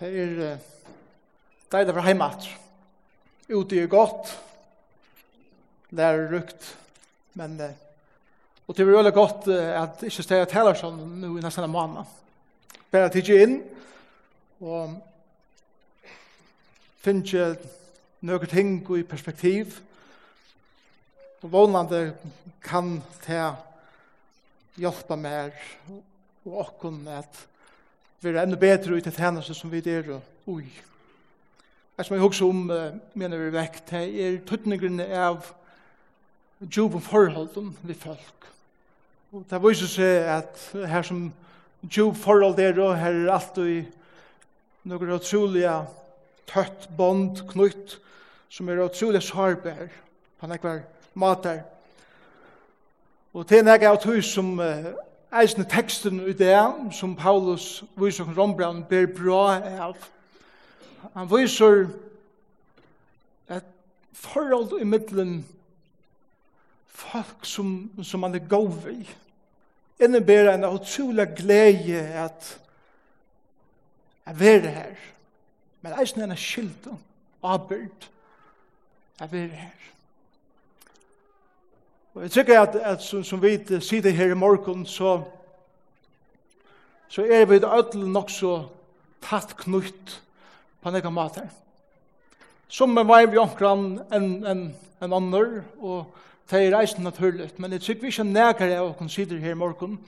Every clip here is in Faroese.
Det er deilig for heimat. Ute er godt. Det rukt. Men det Og det er veldig godt at ikke steg at heller sånn nå i nesten en måned. Bare at jeg inn og finner noen ting i perspektiv. Og vånande kan det hjelpe mer og åkken at vera enda betre ut i tænaste som vi er ui. Det som jeg husker om, uh, mener vi vekk, det er tøtningene av djupen forholden vi folk. Og det viser seg at her som djup forhold er, og her er alt i noen utrolige tøtt bond, knytt, som er utrolig sårbar på nekvar mater. Og til er av tøy som uh, eisne teksten i det som Paulus viser om Rombrand ber bra av. Han viser at forhold i middelen folk som, som han er gov i innebærer en utrolig glede at at være her. Men eisne en skilt og avbyrd jeg være her. Og jeg tykker at, at som, som vi sitter her i morgen, så, så er vi ødel nok så tatt knutt på nekka mater. Som er vei vi omkran enn en, en ander, og det er reisen naturlig, Men jeg tykker vi ikke nægare av oss sitter her i morgen,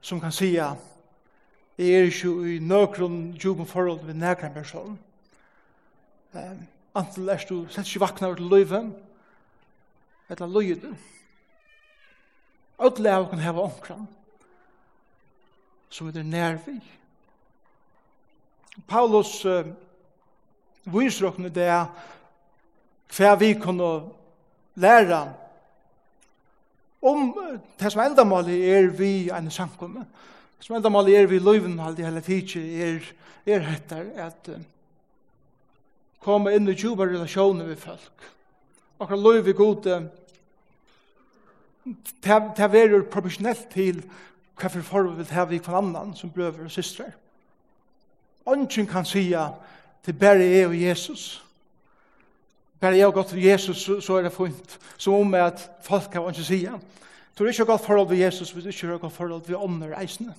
som kan si at jeg er ikke i nøkron djupen forhold ved nekare person. Um, Antel er du slett ikke vakna over til løyven, eller løyden. Alle av kan hava omkran som er nærvi. Paulus uh, viser okkur det hva vi kunne læra om det som endamålet er vi en samkomme. Det som endamålet er vi løyven og alt hele tidsje er, er etter at uh, komme inn i djupa relasjoner med folk. Akkur løyv vi gode det er veldig proporsjonelt til hva for forhold vi vil ha vi hver annan som brøver og systrar. Ongen kan sia til bare jeg og Jesus. Bare jeg og godt for Jesus, så er det fint. Som om at folk kan ikke sia. Du er ikke godt forhold til Jesus, hvis du ikke har godt forhold til ånder reisende.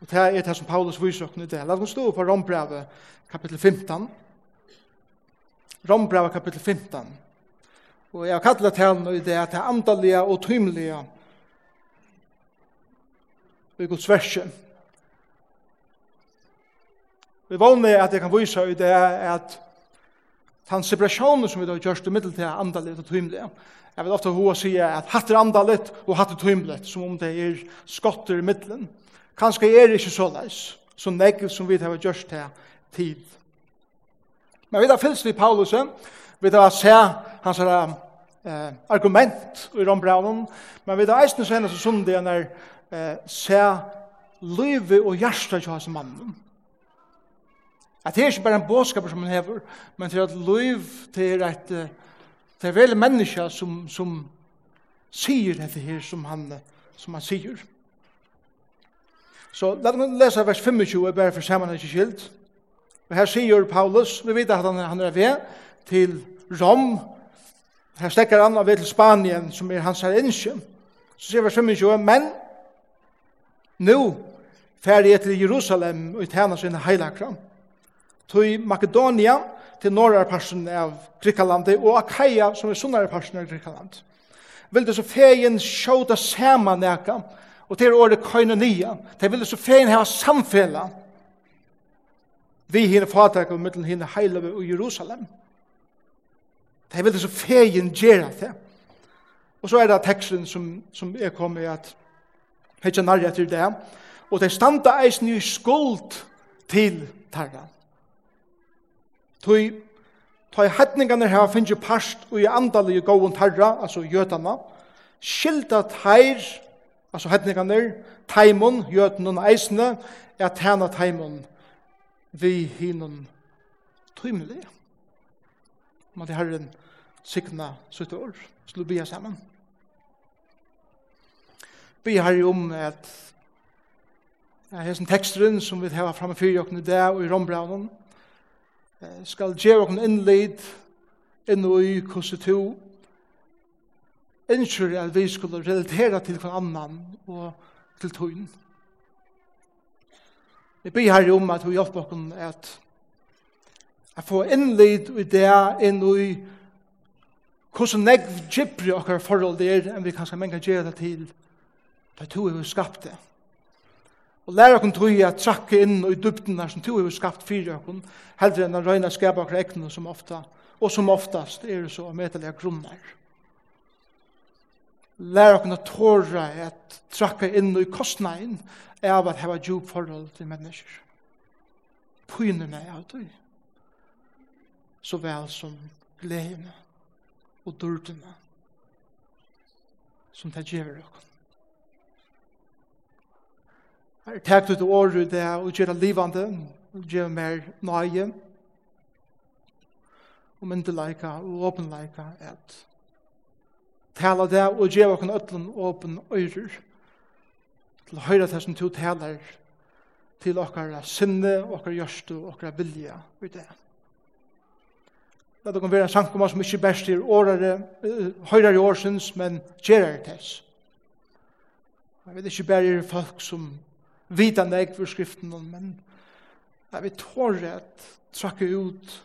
Og det er det som Paulus viser oss i det. La oss stå på Rombrevet kapittel 15. Rombrevet kapittel 15. Og jeg har kallet henne i det til andalige og tymlige. i Guds verset. Vi vågner at jeg kan vise i det at den separasjonen som vi har gjort i middel til andalige og tymlige. Jeg vil ofte hva si at hatt er andaligt og hatt er tymeligt, som om det er skotter i middelen. Kanskje er det ikke så leis, så negg som vi har gjort til tid. Men vi har fylst vi Paulusen, Vi tar se hans her eh, argument i rombraunen, men vi tar eisen senere så sundig enn er eh, se livet og hjertet til hans mannen. At det er ikke bare en bådskaper som han hever, men til at liv til et det er vel menneska som, som sier dette her som han, som han sier. Så la oss lese vers 25, bare for sammen ikke skilt. Og her sier Paulus, vi vet at han, han er ved til Rom, her stekker han av til Spanien, som er hans her innskjøm. Så sier vers 25, men nu ferdig til Jerusalem og tjener sin heilakram. Til Makedonia til norra parsen av Grikalandet og Akaia som er sunnare parsen av Grikaland. Vilde så feien sjåta saman neka og til året koinonia. til vil det så feien heva samfella, vi hinne fatak og mittel hinne heilave og Jerusalem. Jerusalem Det er veldig så feien gjerra det. Og så er det teksten som, som er kommet at Hei nærre etter det. Og det standa eisen i skuld til tarra. Tøy, tøy hetningane her finnes parst og i andalige gåon tarra, altså jøtana, skilda teir, altså hetningane, teimon, jøtnen og eisne, er tæna teimon vi hinnon tøymelige. Men det herren signa sitt år. Så vi ber sammen. Be her om at ja, hessen teksteren som vi har framme fyrir okken i dag og i rombraunen skal gjøre okken innlid inn og i kurset to innskjør at vi skulle relatera til hver annan og til tøyen. Vi ber her om at vi hjelper okken at jeg får innlid i det inn og i hvordan negv gypri okkar forhold det er enn vi kanskje menga gjør det til det to er vi skapt det. Og lærer okkur tog at trakke inn og i dybdenar som to er vi skapt fyrir okkur heldre enn å røyna skapa okkar egnu som ofta og som oftast er det så medelige grunnar. Lærer okkar tåra at trakke inn og i kostnaden av at heva djup forhold til mennesker. Pynene er av det så vel som gledene og dårdene som det gjør dere. Her tek du til året det og gjør det livende, og gjør mer nøye, og myndeleika og åpenleika et. Tala det og gjør dere øtlen åpen øyrer, til å høre det som to taler til dere sinne, dere gjørste og dere vilja i det. La det være en samkomma som ikke best er årere, høyrere årsens, men gjerere tess. Jeg vet ikke bare er folk som vita nek for skriften, men jeg vet tåre at trakke ut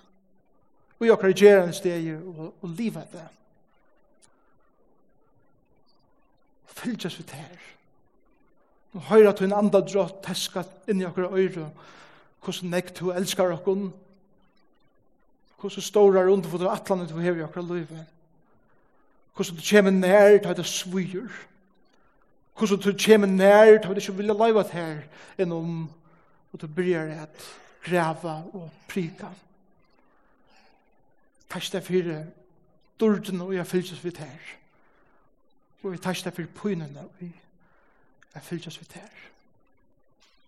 og jeg kan gjøre en steg og, og livet det. Fylgjøs vi her Og høyre at hun andre drott teska inn i okra øyre hvordan nek du elskar okkur hvordan stårar under for det atlandet du hever i akkurat livet? hvordan du kommer nær til det svujer, hvordan du kommer nær til det ikke vilja løyve her enn om og du bryr at grava og prika. Takk deg for dården og jeg fylses vidt her. Og jeg takk deg for pynene og jeg fylses vidt her.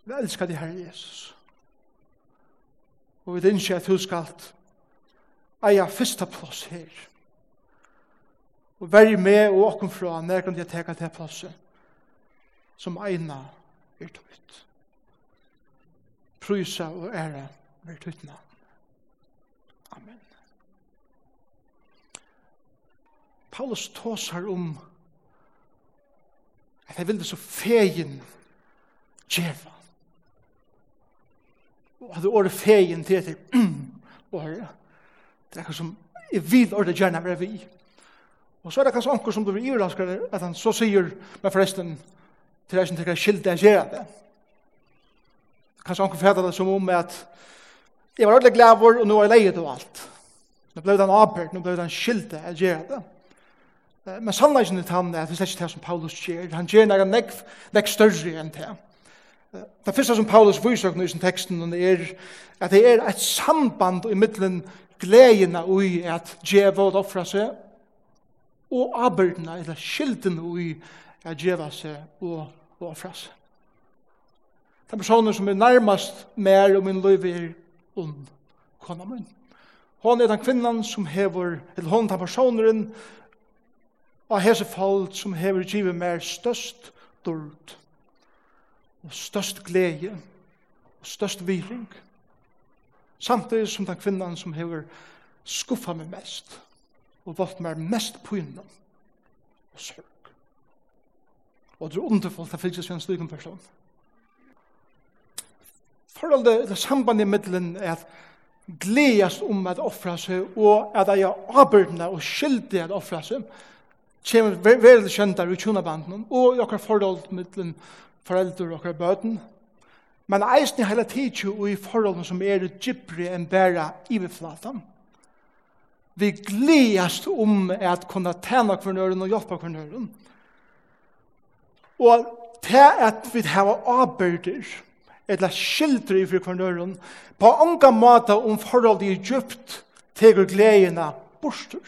Vi elsker deg, Herre Jesus. Og vi innskjer at du skalt eia første plass her. Og verri med og åkken fra når jeg teka til plasset som eina er tøyt. Prysa og ære er tøyt navn. Amen. Paulus tåsar om at jeg ville så fegin djeva. Og hadde året fegin til etter året Det er akkur som er vil ordet gjerne være vi. Og så er det kanskje anker som du vil iverrasker at han så sier, men forresten, til jeg som tenker skilt det jeg gjør det. Kanskje anker fatter det som om at jeg var ordentlig glad og nå er jeg leiet og alt. Nå ble det en avbørt, nå ble det en skilt det jeg gjør det. Men sannleggen i tannet er at det er ikke det som Paulus gjør. Han gjør noe nek nek større enn det. Det første som Paulus viser i sin teksten er at det er et samband i middelen gledina ui at djeva og offra seg, og arbeidna, eller skilden ui at djeva seg og, og offra seg. De personer som er nærmast mer om min liv er ond kona min. Hon er den kvinnan som hever, eller hon den personeren av hese folk som hever givet mer størst dord og størst glede og størst viring. Samtidig som den kvinnan som hever skuffa meg mest og valt meg mest på innan, og sørg. Og det er underfullt at fylgjes vi en slik person. Forholdet, det sambandet i middelen er at gledast om at offra seg og at jeg er avbyrdende og skyldig at offra seg kommer veldig kjent der i tjunabanden og i akkurat forhold middelen foreldre og akkurat bøten men eisen i hele tid og i forholdene som er djibri enn bæra i iverflatan. Vi gledast om at kunne tjene kvarnøren og hjelpe kvarnøren. Og til at vi har avbyrder, eller skildre i fri kvarnøren, på anga måter om forholdet i djupt tegur gledene bostur.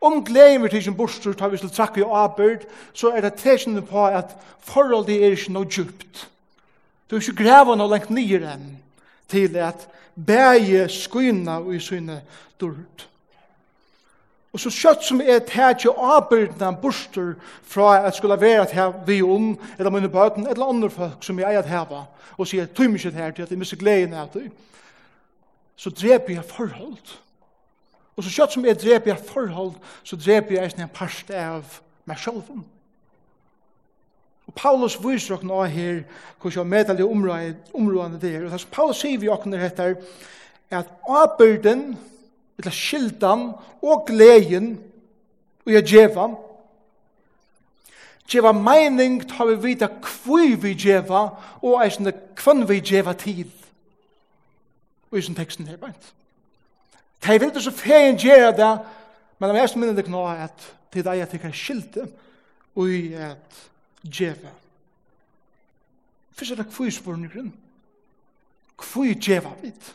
Om gleden vi tidsen bostur, tar vi til trakk i avbyrd, så er det tidsen på at forholdet er ikke noe djupt. Du er ikke greve noe lengt nyer enn til at bæge skuina og i syne dørt. Og så kjøtt som er tætje avbyrdna borster fra at skulle være at her vi om, eller mine bøten, eller andre folk som jeg at heva, og sier, tøy mykje her til at jeg misser gleden av det, så dreper jeg forhold. Og så kjøtt som er dreper jeg forhold, så dreper jeg en parst av meg sjølven. Og Paulus viser okken nå her, hvordan han medelig områdene der, er. Og så Paulus sier vi okken her etter, at avbyrden, eller skildan og gleden, og jeg djeva, djeva mening ta vi vita kvui vi djeva, og eisne kvann vi djeva tid. Og eisne teksten her beint. Ta vi vita så feien djeva det, men det er mest minnet det kna at det er at det er skilte, og at djeva. Fyrst er det kvui spurningren. Kvui djeva vit.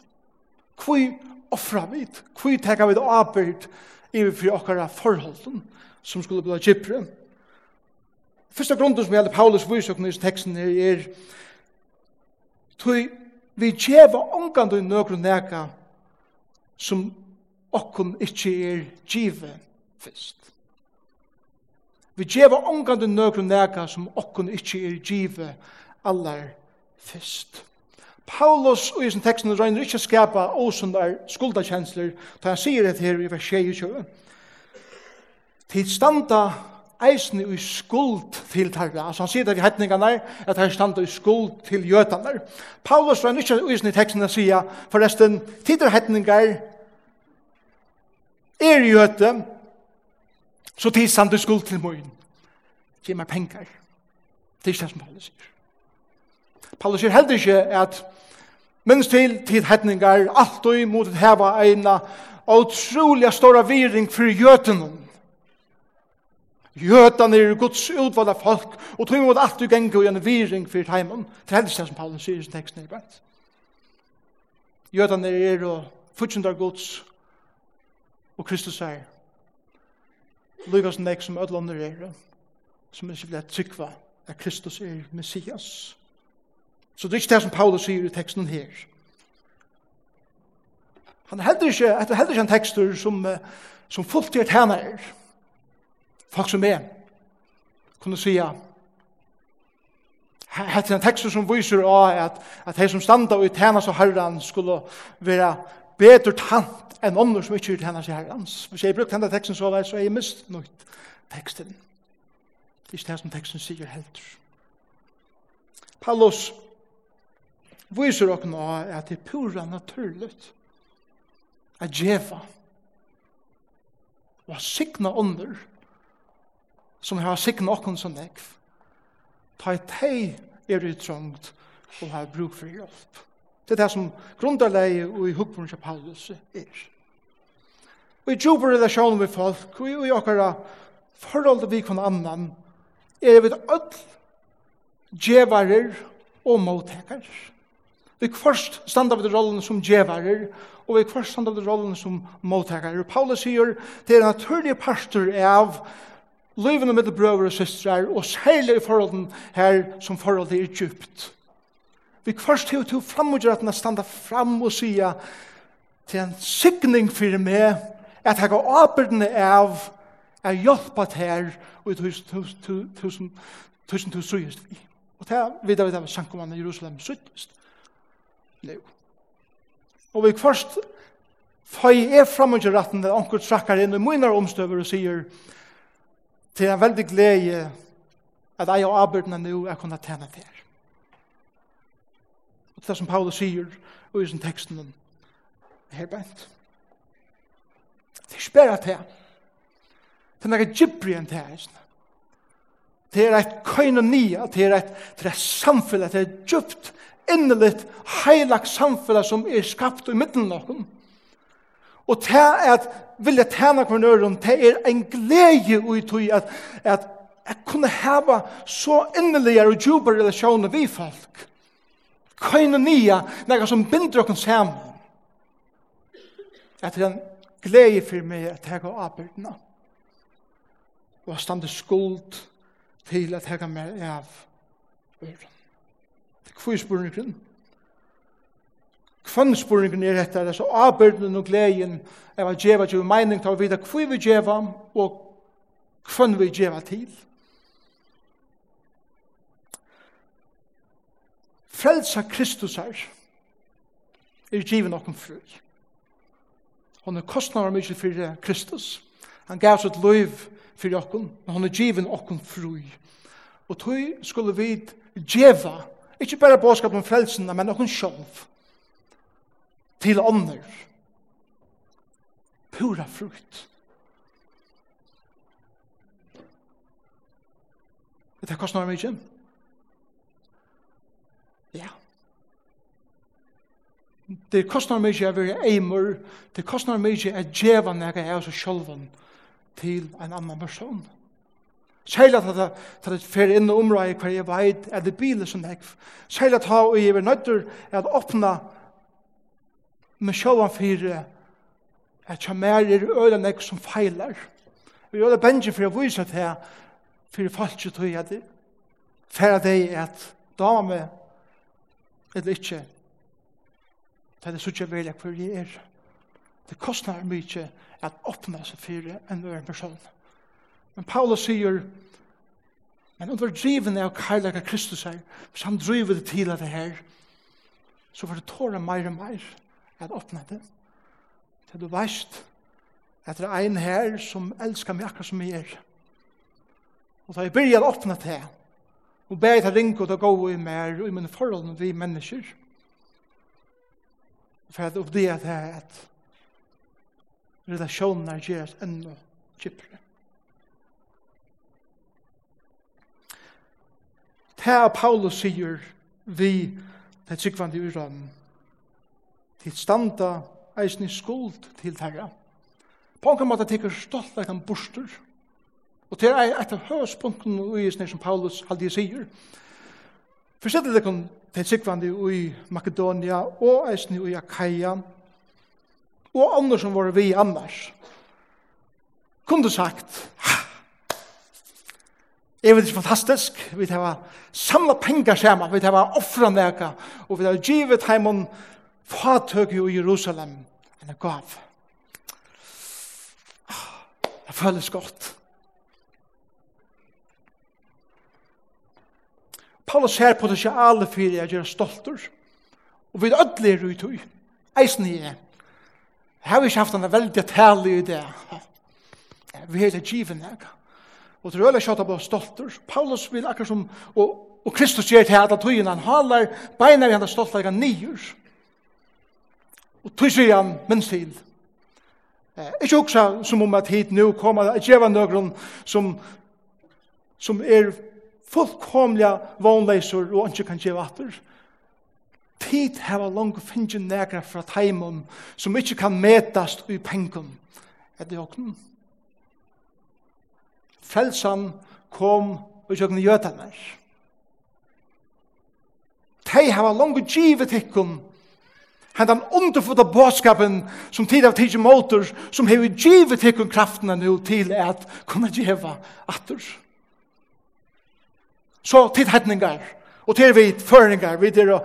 Kvui offra vit. Kvui teka vit arbeid iver fri okkara forholden som skulle bli gypre. Fyrsta grunden som gjelder Paulus vysokne i teksten her er tui vi djeva omgandu i nøkru neka som okkun ikkje er djive fyrst. Vi djeva omgande nøkron neka som okkun ikkje er djive allar fyrst. Paulus og i sin teksten røyner ikkje skapa åsundar skuldakjensler, da han sier det her i vers 22. Tid standa eisen i skuld til tarra. Altså han sier det i hetningene, at han standa i skuld til jötanar. Paulus røyner ikkje i sin teksten og sier, forresten, tider hetningar er jöte, Så tisan du skuld til møyen. Gi meg penger. Det er ikke det som Paulus sier. Paulus sier heller ikke at minst til hetningar alt og imot et heva eina og utrolig stora viring for jøtene. Jøtene er Guds utvalda folk og tog imot alt og gengo i en viring for heimen. Det er heller som Paulus sier i sin tekst nedbrent. Jøtene er og futsundar Guds og Kristus er Lukas nek som ödlander er, som ikke vil trykva at Kristus er Messias. Så det er ikke det som Paulus sier i teksten her. Han er heller ikke, det er heller ikke en tekstur som, som fullt gjør tæna er. Folk som er, kunne sija, Hetta er ein tekstur sum vísir á at at tey sum standa og tæna so harran skulu vera betur tant enn ånder som ikke er til henne herrans. Hvis jeg brukte henne teksten så så er jeg mist nøyt teksten. Det er ikke det som teksten sier helter. Paulus viser dere nå at det er pura naturligt at djeva og signa under som har signa åkken som nekv. Ta i tei er utrangt og har bruk for hjelp. Det er det som grunderleie og i hukvun til Paulus er. Og i djupe relasjonen med folk, og i okkara forhold til vi kvann annan, er vi öll djevarer og mottekar. Vi kvarst standa vid rollen som djevarer, og vi kvarst standa vid rollen som måttekar. Paulus sier, det er naturlige parster av livene med brøver og systrar, og særlig i forholden her som forholdet er djupt vi først hever til framgjøret at standa fram og sia til en sikning fyrir meg at jeg har åperne av er hjelpa her og i tusen tusen tusen tusen tusen vi. Og det er videre videre sankumann i Jerusalem suttest. Nei. Og vi først fai er fram og ratten der onkur trakkar inn i munar omstøver og sier til en veldig glede at jeg og arbeidene nu er kunna tjene til Og det som Paulus sier, i sin teksten, her bænt. Det er spæra til. Det er nekka gypri enn til her. Det er et koinonia, det er et, det er et samfunn, det er djupt, innelitt, heilagt samfunnet som er skapt i midten nokon. Og det er at vilja tæna kvar nøyren, det er en glede ui tui at, at jeg kunne hava så innelige og djupere relasjoner vi folk koinonia, nega som binder okken saman. Etter en glede for meg at jeg har avbyrdena. Og har stande skuld til at jeg har mer av øren. Hvor er spørningen? Hvem er etter? Altså avbyrdena og gleden av at jeg var mening til å vite hvor vi gjeva og hvem vi gjeva til. frelsa Kristus her, er givet noen fru. Hon er kostnader mykje for Kristus. Han gav sitt liv for okken, men hon er givet okken fru. Og tog skulle vi djeva, ikke bare bådskap om frelsen, men okken sjolv, til ånder. Pura frukt. Det er kostnader mykje. Ja. Det kostnar mykje å være eimer, det kostnar mykje å djeva når jeg er så sjølven til en annan person. Særlig at det, det fer inn og omrøy hver jeg veit, er det bilen som jeg. Særlig at jeg er nødt til å åpne med sjolvan at jeg mer er øyla nek som feilar. Vi er øyla fyrir for å vise til for folk til at færa deg at dame eller ikke. Det er så ikke veldig hvor jeg er. Det kostnar mykje at åpne seg fyrir en øren person. Men Paulus sier, men under driven av kærlighet av Kristus her, hvis han driver det til av det her, så får det tåra meir og meir at åpne det. Til du veist at det er en her som elskar meg akkurat som jeg er. Og da jeg begynner å åpne det her, Og bæg til ringe og til gå i mer og i mine forhold vi mennesker. For at det er at relasjonen er gjøres enda kjipere. Det er Paulus sier vi det tryggvande i Uran til standa eisen i skuld til terra. På en måte teker stolt at han borster. Og til er et av høyspunkten i isne som Paulus aldri sier. Forsettet det kun til sikvandi i Makedonia og eisne i Akaia og andre som var vi annars. Kunde sagt, Jeg vet det fantastisk. Vi tar samla pengar sammen. Vi tar offra neka. Og vi tar givet heimon fatøk i Jerusalem. En gav. Det føles godt. Paulus her potensialet for å gjøre stolter. Og vi er ødelig ut i eisen i det. Jeg har ikke haft en veldig tale i det. Vi er det given her. Og til øyne kjøttet på stolter. Paulus vil akkurat som, og, og Kristus gjør til at tøyen han haler, beina vi han er stolter han nyer. Og tog sier han minst til. Eh, ikke også som om at hit nå kommer at gjøre noen som, som er fullkomliga vånleisur og ikke kan gjeva atter. Tid heva langt finnje negra fra teimum som ikke kan metast i pengum det joknen. Frelsan kom og joknen jötanar. Tei heva langt å gjeva tikkum Han den underfuta bådskapen som tid av tidsi motor som hever givet hikkum kraftene nu til at kunna geva atter. Atter. Så tid hetningar og til vi føringar, vi er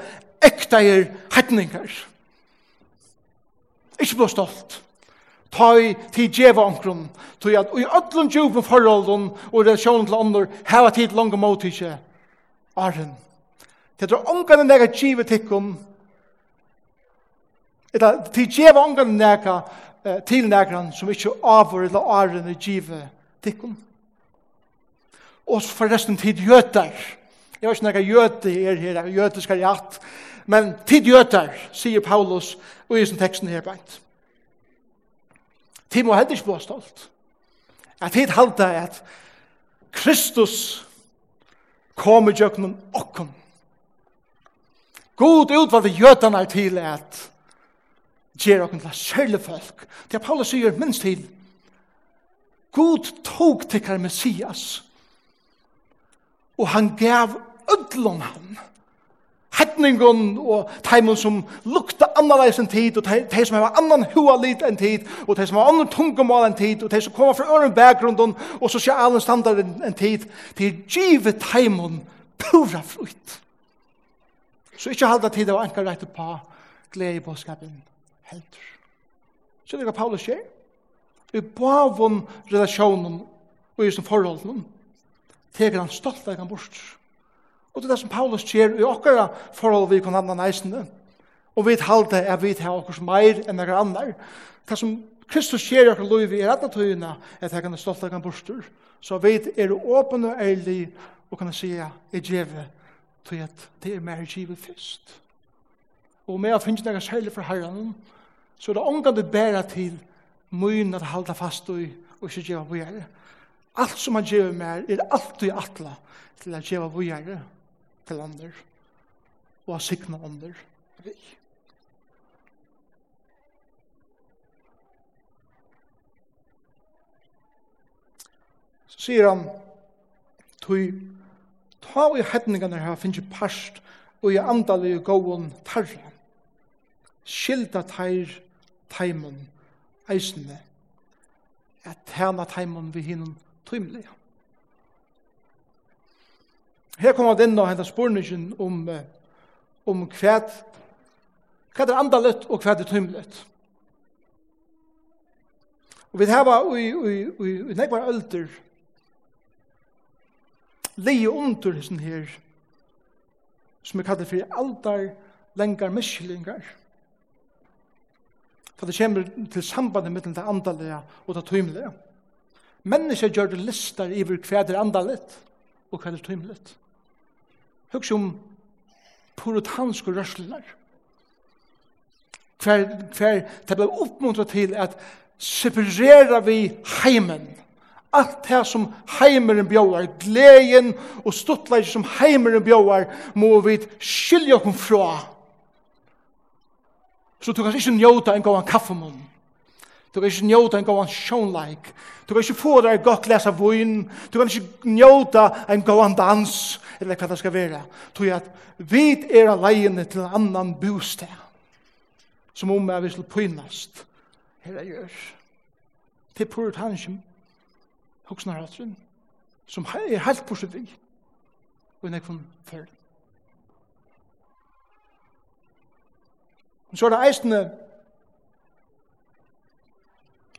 ekta er hetningar. Ikke blå stolt. Ta i tid djeva omkron, tog at i ödlun djupen forholden og relasjonen til andre, heva tid langt mot ikke, arren. Det er omgane nega djive tikkum, Eta ti djeva omgane nega til negran som ikkje avur eller arren i djive tikkum og forresten tid jøtar. Jeg vet ikke noe jøte er her, jøtiska rett, men tid jøtar, sier Paulus, og i sin teksten her beint. Tid må heller ikke bli stolt. At tid halda at Kristus kom i jøknum okkom. God utvalgte jøtarna til at gjør okkom til særlig folk. Det Paulus sier minst til God tog tikkar Messias og han gav ødlom han. Hedningon og teimon som lukta annerleis enn tid, og tei som hava annan hua lit enn tid, og tei som hava annan tungumal enn tid, og tei som koma fra øren bakgrunden, og sosialen standard enn tid, tei givet teimon pura frukt. Så ikkje halda tid av anka rett på glede i bådskapen heldur. Så det er hva Paulus sier. I bavon relasjonen og i som forholden, teker han stolt av han bort. Og det er det som Paulus sier i okkara forhold vi kan anna neisende. Og vi talte er vi til okkurs meir enn okkar annar. Det som Kristus sier i okkar loiv i retna tøyina er teker han stolt av han bort. Så vi er åpen og ærlig og kan sier jeg djeve til at det er mer givet fyrst. Og med å finne noe særlig for herren, så er det omgang det bæra til myen at halda fast og, og ikke gjøre på gjerne. Alt som han gjør mer er alltid atla til å gjøre vågjere til andre og å sikne andre vi. Så sier han tog ta i hedningene her finnes parst og i andalig gåen tarra skilda teir teimen eisne at tæna teimen vi hinnom tymliga. Her kommer det inn og hentet spurningen om, om hva, hva er andalett og hva er tymlet. Og vi har i, i, i, i nekvar ølter leie under hessen her som er kallet for aldar lengar miskillingar. For det kommer til sambandet mellom det andalega og det tymlega mennesker gjør det lister i hver hver er andalit, og hver er tøymlet. Høgs om puritanske rørslinar. Hver, hver, det ble oppmuntret til at separera vi heimen, allt det som heimeren bjóar, gleden og stuttleik som heimeren bjóar, må vi skilja okkur fra. Så du kan ikke njóta en gåan kaffemunn. Du kan ikke njóta en gåan sjånleik. Du kan ikke få deg godt lesa vun. Du kan ikke njóta en gåan dans, eller hva det skal være. Tog at vi er alene til en annan bostad. Som om jeg vil pynast. Her er gjør. Til puritansjen. Hoksnar hattren. Som er helt positiv. Og en ekvann fyrir. Så er det eisende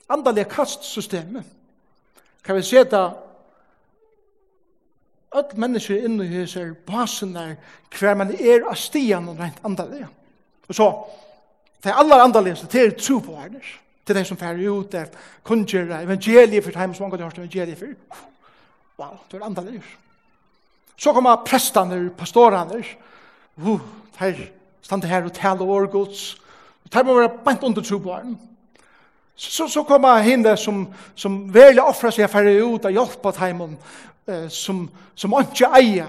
andalige kastsystemet kan vi se seta öll mennesker inne i hans er basen der hver man er av stian og rent andalige. Og så, det er aller andalige, det er tro på herner. Det er de som færre ut, det er kunngjere, evangeliet for dem som mange har hørt evangeliet for. Wow, det er andalige. Så kommer prestaner, pastoraner, uh, det er stand her og tale årgods, det er være bant under tro på herner. Så, så kommer henne som, som velger offre seg for ut og hjelpe dem eh, som, som ikke eier.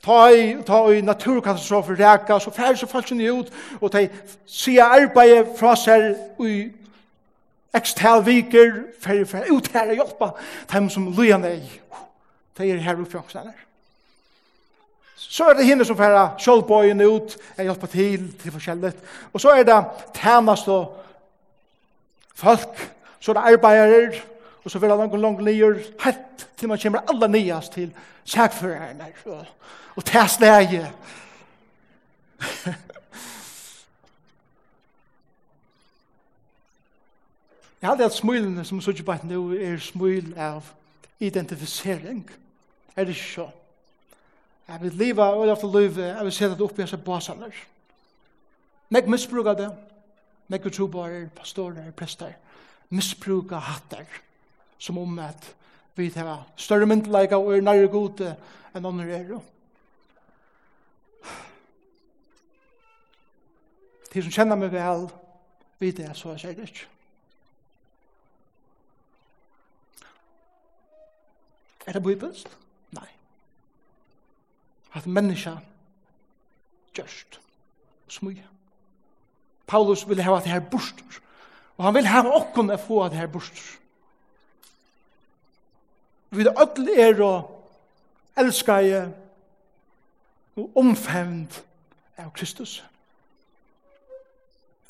Ta i, ta i naturkatastrofer reka, så færre så falsk ut, og de sier arbeidet fra seg i ekstel viker, færre for ut her og hjelpe dem som løyer ned. De er her oppe i Så er det henne som færre kjølbøyene ut, jeg hjelper til til forskjellet. Og så er det tænast og folk, så er det arbeidere, og så vil han langt langt nye, helt til man kommer alle nyas til sækførerne, og, og tæsleie. Jeg hadde hatt smilene som så ikke bare nå er smil av identifisering. Er det ikke så? Jeg vil leve, og jeg vil leve, jeg vil se det oppe i hans basaner. Nek misbruker det nekve trobarer, pastorer, prester, misbruka hatter, som om at vi tar større myndelaga og er nærre gode enn andre er. De som kjenner meg vel, vet jeg så jeg det ikke. Er det bibelsk? Nei. At menneska gjørst smyja. Paulus vil hava det her bostur. Og han vil hava okkon at få det her bostur. Vi er öll er og elskaje og omfemd av Kristus.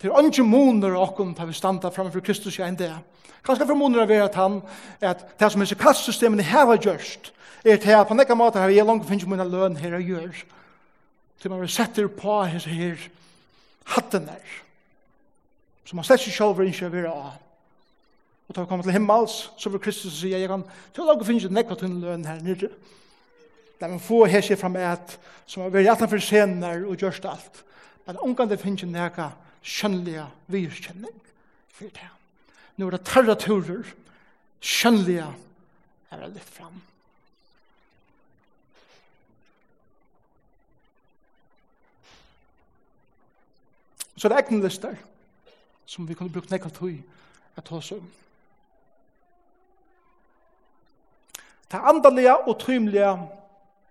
Det er ikke måneder av okken til vi standa framfor Kristus i en dag. Kanskje for måneder er at han, at det som er kastsystemet her har gjørst, er til at på nekka måte har jeg langt finnes mine løn her og gjør. Til man vil sette på hans her hatten her som han slett ikke selv ikke vil av. Og da vi kommer til himmels, så vil Kristus si, jeg kan, så lager finne ikke nekva til løn her nere. Der man får her seg frem et, som har vært hjertan for senere og gjørst alt. Men omgang det finnes ikke nekva skjønnelige virkjenning for det. Nå er det tarra turer, skjønnelige er det litt frem. Så det er egne lister som vi kunne brukt nekka tøy at ta oss om. Ta andalega og tøymlega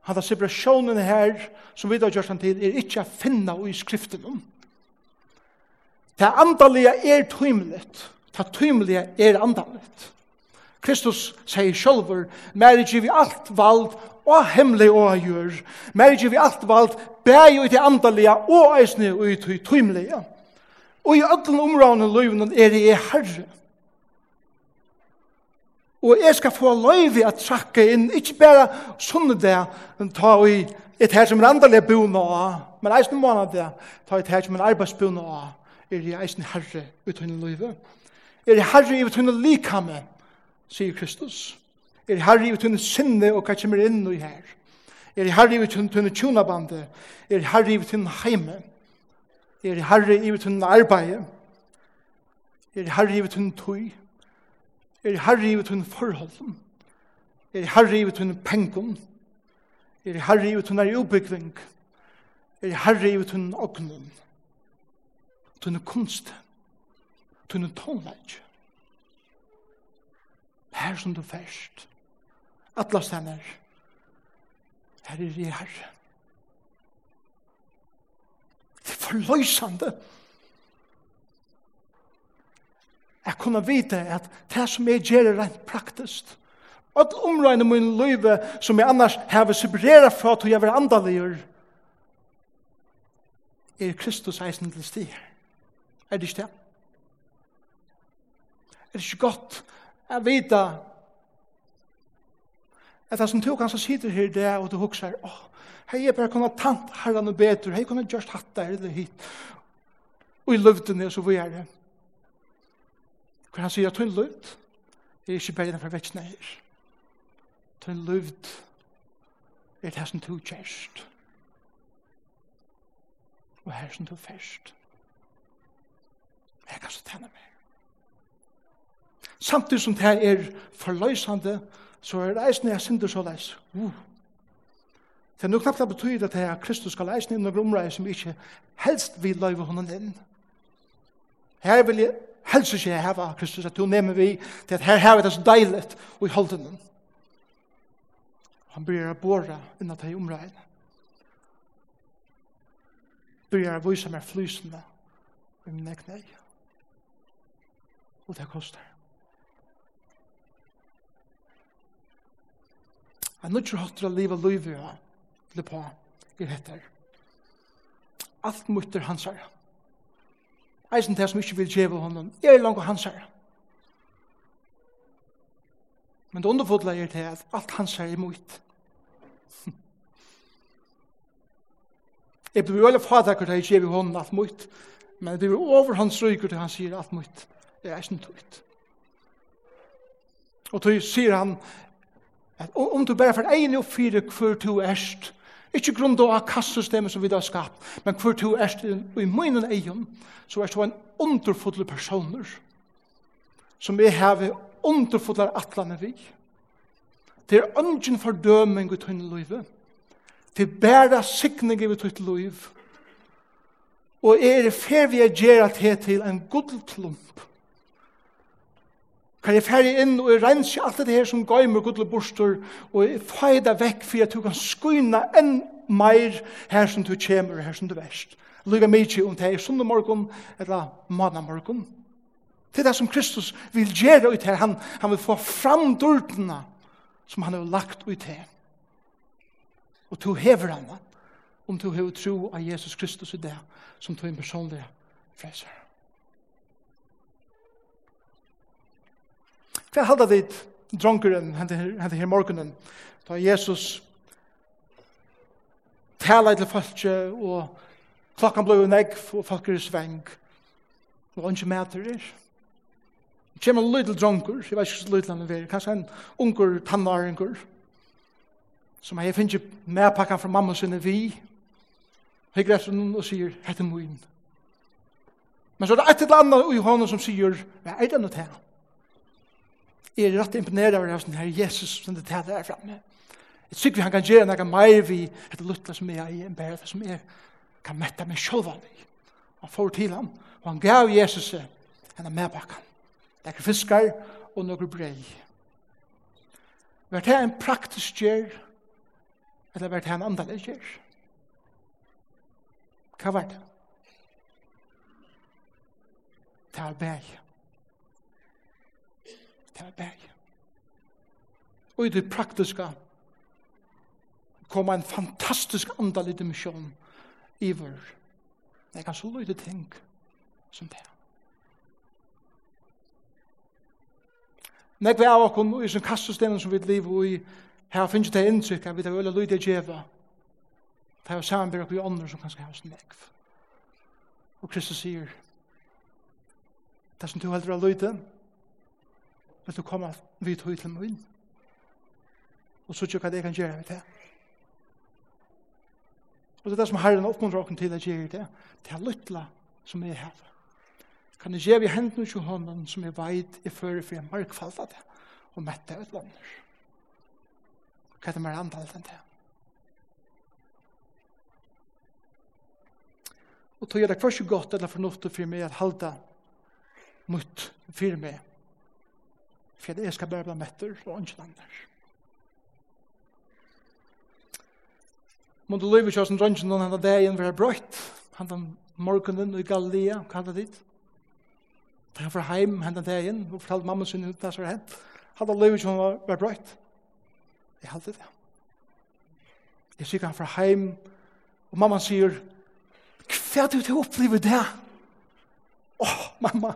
han har separasjonen her som vi da gjør han til er ikke å finna i skriften om. Ta andalega er tøymlet. Ta tøymlega er andalet. Kristus sier sjølver, «Mer ikke vi alt vald, og hemmelig og gjør. Mer ikke vi alt vald, bæg jo i andalega, og eisne og i tøymlega.» Og i alle områdene i livet er jeg herre. Og jeg skal få løyv i å trakke inn, ikke bare sånne det, men ta i et her som er andalig bøna av, men eisen måned det, ta i et her som en arbeidsbøna av, er jeg eisen herre uten løyve. Er jeg herre uten likame, sier Kristus. Er jeg herre uten sinne og hva kommer inn i her. Er jeg herre uten tjonabande. er jeg herre uten heime. Jeg er herre i tunn arbeid. er er herre i tunn tøy. Jeg er herre i tunn forhold. Jeg er herre i tunn pengen. Jeg er herre i tunn er ubygving. Jeg er herre i tunn ognen. Tunn kunst. Tunn tonleik. Her som du fyrst, Atlas henner. Her er i herre. forløysande. jeg kunne vite at det som jeg gjør er rent praktisk at omrøyne min løyve som jeg annars har separeret fra til jeg vil andaligjør er Kristus eisen til stig er det ikke det? er det ikke godt jeg vet At det som tog han som sitter her det, og du hukser, åh, hei, jeg bare kunne tant herren og betur, hei, kunne gjørst hatt der, eller hit. Og i løvdene, så vi er det. Hvor han sier, tøyn løvd, er ikke bare den fra vetsene her. Tøyn løvd, er det som tog kjærst. Og her som tog færst. Jeg kan så tenne meg. Samtidig som det er forløsende, så er det reisen jeg synder så leis. Uh. Det er nok knapt det betyr at jeg Kristus skal leisen inn og omreis som ikke helst vil løyve honom inn. Her vil jeg helst ikke heva Kristus at du nemmer vi til at her heva det så deiligt og i holden. Han bryr å båra innan til omrein. Bryr å vise meg flysende i min egen Og det koster. Jeg nødt til å leve livet jeg til på i dette. Alt mutter hans herre. Eisen til som ikke vil djeve honom, er langt hans herre. Men det underfodla er til at alt hans herre er mot. Jeg blir veldig fadakker til jeg djeve honom alt mot, men det blir over hans ryker til han sier alt mot. Det er eisen tukt. Og tog sier han, at om du bare får egen og fire hver to erst, ikke grunn av kastsystemet som vi har skapt, men hver du erst i munnen egen, så erst du en underfodlig personer, som jeg har underfodlig atlane vi. Det er ønsken fordøming i tøyne livet. Det er bare sikning i tøyne liv. Og er det fer vi er gjerra til en godlklump Kan jeg fære inn og rense alt det her som gøymer gudle bostor og feida vekk for at du kan skyna enn meir her som du kommer og her som du verst. Lyga mykje om det er sunde morgon eller manna morgon. Det er det som Kristus vil gjøre ut her. Han, han vil få fram dørtene som han har lagt ut her. Og to hever han om du hever tro av Jesus Kristus i det som du en personlig frelser. Hva halda dit dronkeren hente her morgenen, da Jesus tala til folket og klokkan blei negg, og folk er sveng, og ikke mæter er. Det kommer en lydel dronker, jeg vet ikke så lydel han er, kanskje en unger tannaringer, som jeg finner medpakkan fra mamma sinne vi, Jeg grep til noen og sier, hette moin. Men så er det et eller annet i hånden som sier, hva er det noe til? Jeg er rett imponeret over det her Jesus som det taler her fremme. Jeg tykker vi han kan gjøre noe mer vi etter luttla som jeg er, en bære som jeg kan mette meg selv av meg. Han får til ham, og han gav Jesus henne medbakken. Lekker fiskar og noe brei. Vart det en praktisk gjør, eller vart det en andalig gjør? Hva var det? Det er bære. Det er bæg. Og i det praktiske kom en fantastisk andalig dimensjon i vår. Jeg kan så lyde ting som det er. Nekve av okken i sin kastsystem som vi lever i, her finnes det inntrykk at vi tar øyla lyde djeva. Det er samarbeid okker i ånder som kanskje ha oss nekv. Og Kristus sier, det som du heldur av lyde vil du komme vidt høy til munn? Og så tjekk at jeg kan gjøre med det. Og det er det som Herren oppmuntrer åkken til å gjøre det. Det er lytla som jeg har. Kan jeg gjøre i hendene til hånden som jeg veit i fører for jeg mørkfalda det og mette ut lander. Hva er det mer antall enn det? Og tog jeg det kvar så godt eller fornuftig for meg at halda mot for meg for jeg skal bare bli metter og ikke lander. andre. Måtte løyve kjøs en drønnsjen noen henne dagen for jeg brøyt, henne morgenen i Galilea, hva er det dit. Da han var heim henne dagen, og fortalte mamma sin ut det som var hent, hadde løyve kjøs henne var brøyt. Jeg halte det. Jeg sier han var heim, og mamma sier, hva er det du opplever det? Åh, oh, mamma,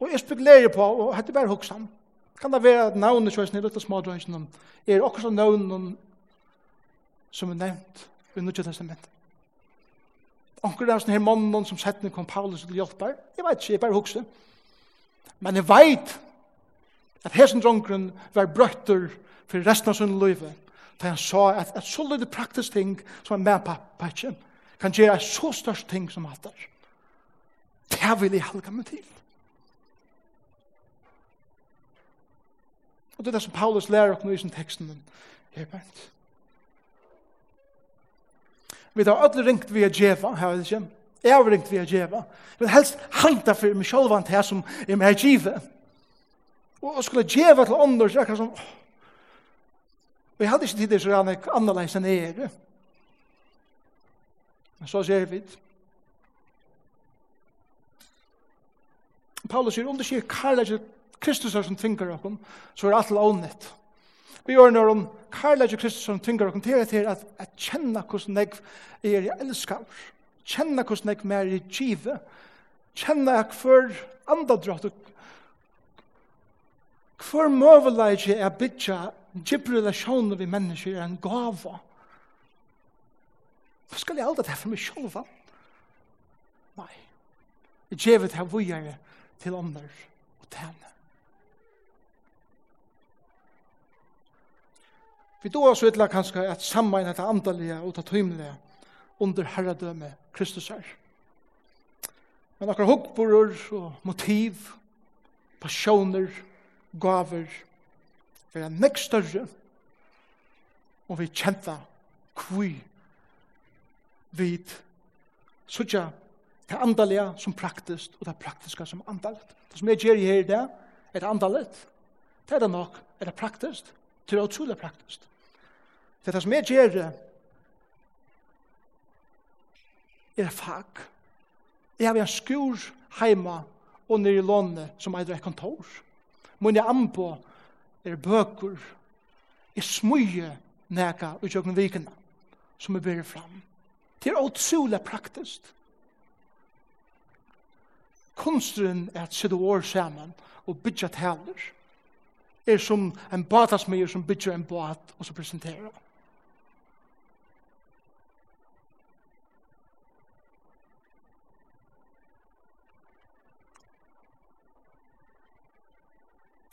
Og jeg spekulerer på, og hette bare hoksan. Kan det være at navnet kjøysen i Lutla Smadrøysen er også navnet som er nevnt i Nudja Testamentet? Onkur er sånne her mannen som settene kom Paulus til hjelper. jeg vet ikke, jeg bare hukse. Men jeg vet at hesen dronkeren var brøtter for resten av sin liv. da han sa at et så lite praktisk ting som er med på patchen, kan gjøre et så størst ting som alt er. Det vil jeg halka meg til. Og det er det som Paulus lærer oss nå i sin teksten Jeg vet. Vi har alle ringt via djeva, her er det ikke? Jeg har ringt via djeva. Jeg vil helst hengta for meg selv vant her som er med djeva. Og skulle djeva til ånder, så er det sånn... Og jeg hadde ikke tid til så gjerne annerledes enn jeg er. Men så ser vi det. Paulus sier, om du sier karlæg Kristus er som tvinger okkom, så er alt lovnett. Vi gjør når om Karlage Kristus som tvinger okkom til at at, jeg kjenner hvordan jeg er jeg elskar, Kjenner hvordan jeg er i givet. Kjenner jeg hver andre drott. hver møvelage er bytja dypre relasjoner vi mennesker er en gava. Hva skal jeg aldri ta for meg selv? Nei. Jeg gjevet her vujere til andre og tjene. Vi då så ytla kanskje at sammein etter andalige og ta tøymelige under herredømme Kristus her. Men akkur hukkborur og motiv, passioner, gaver, vera nek større, og vi kjenta kvi vid sutja det andalige som praktist og det praktiska som andalet. Det som jeg gjør her i det, er det andalet. Det er det nok, er det praktist. Det er utrolig praktisk. Det er som jeg gjør er fag. Jeg har en skur heima og nere i lånet som eier et kontor. Mine anbo er bøker. Jeg smøye nega ut jøkken vikene som er bærer fram. Det er utrolig praktisk. Kunstren er at sitte år sammen og bygge taler er som en batasmejer som bygger en båt og så presenterer.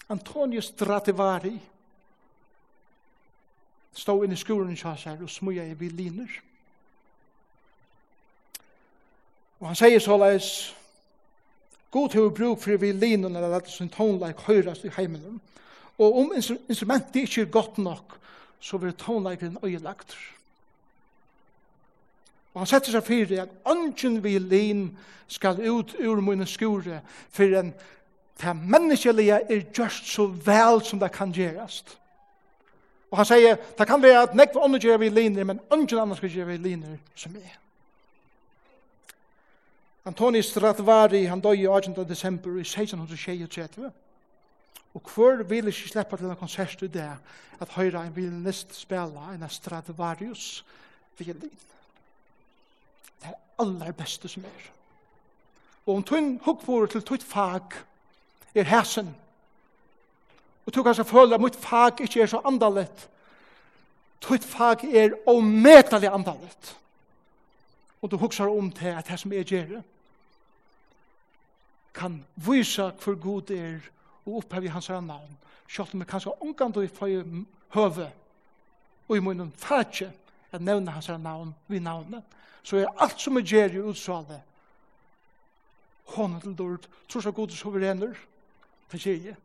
Antonius Strativari stod inne i skolen i Kjassar og smuja i violiner. Og han sier såleis, God til å bruk for violinerne, at det er sin tonleik høyrast i heimen, Og om instrumentet ikke er godt nok, så vil tonleikeren øyelagt. Og han setter seg fyrir at ønsken vi lim skal ut ur mine skure for en det menneskelige er gjørst så vel som det kan gjerast. Og han sier, det kan være at nekva ånden gjør vi liner, men ønsken annars skal gjøre vi liner som er. Antoni Stratvari, han døg i 18. desember i 1636. Og hvor vil ikke slippe til en konsert i det, at høyre en violinist spela en Stradivarius violin. Det er aller beste som er. Og om tøyn hukkvore til tøyt fag er hæsen, og tøy kanskje føler at mitt fag ikke er så andalett, tøyt fag er ometelig andalett. Og du hukkar om til at det som er gjerne, kan vise hvor god er og opphever hans navn. Sjalt om jeg kanskje omgang du får høve og i munnen fætje at nevne hans navn vi navnet, så er alt som er gjør i utsvalet hånden til dørt, tror av god soverener, det gjør jeg.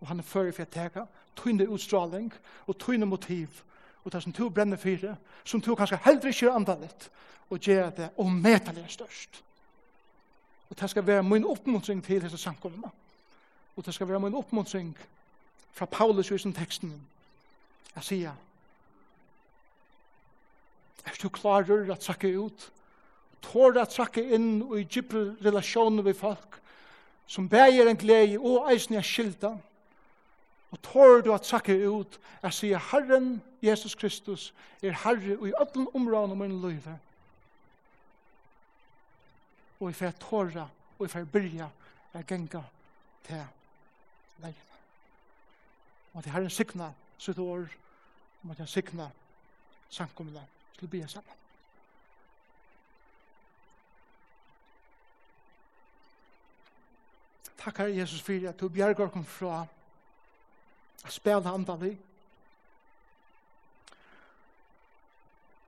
Og han er før for jeg teka, tøyne utstraling og tøyne motiv, og det som to brenner fire, som to kanskje heller ikke er andalit, og gjør det og medelig størst. Og det skal være min oppmuntring til disse samkommene Og det skal være min oppmuntring fra Paulus i sin teksten. Jeg sier, er du klarer å trakke ut? Tår å trakke inn og i dypere relasjoner med folk som bæger en glede og eisen er skilta, Og tår du å trakke ut? Jeg sier, Herren Jesus Kristus er Herre og i alle områdene min løyve. Og jeg får tåra og jeg får byrja jeg genga til veien. Og at Herren sikna sitt år, og at han sikna sankumla til å bli sammen. Takk Herre Jesus for at du bjergar kom fra a spela andan.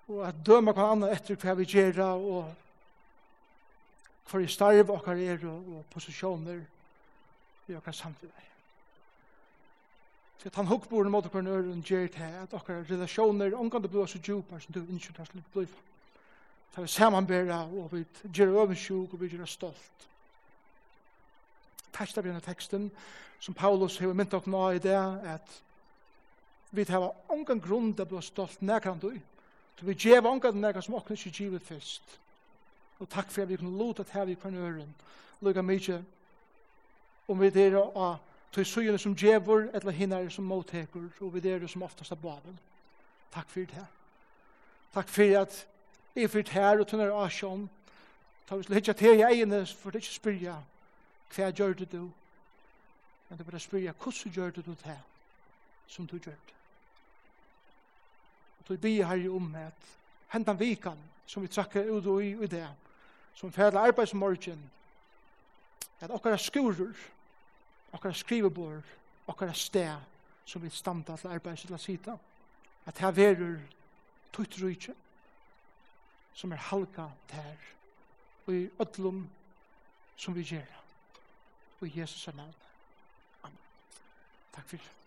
Og at døma hva annan etter hva vi gjerra og hva vi starv okkar er og posisjoner i okkar samfunnet. Så at han hukkboren mot okker nøyre og gjør til at okker relasjoner omgående blir så djupar som du innskyld har slik blir. Så vi samanbæra og vi gjør øvensjuk og vi gjør stolt. Testa vi denne teksten som Paulus har mynt okker nå i det at vi tar omgang grunn til å bli stolt nærkant du. Så vi gjør omgang nærkant som okker ikke givet først. Og takk for at vi kan lota til her vi kan øren. Lugga mykje om vi dere og Tøy søgjene som djevor, eller hinner som måttekur, og vi dere som oftast er baden. Takk for det. Takk for at jeg fyrt her og tunner asjon. Ta vi slett til jeg egnet, for det ikke spyrja hva gjør det du. Men det er bare spyrja hvordan gjør det du det som du gjør det. Og tøy bygge her i om at hentan vikan som vi trakker ut og i, i det, som fædla arbeidsmorgen, at okkara skurer, okkara skrivebord, okkara sted, som vi standa til arbeid til å sita. At her verur tutt rujtje, som er halka der, og i ödlum som vi gjerra. Og i Jesus er navn. Amen. Takk fyrir.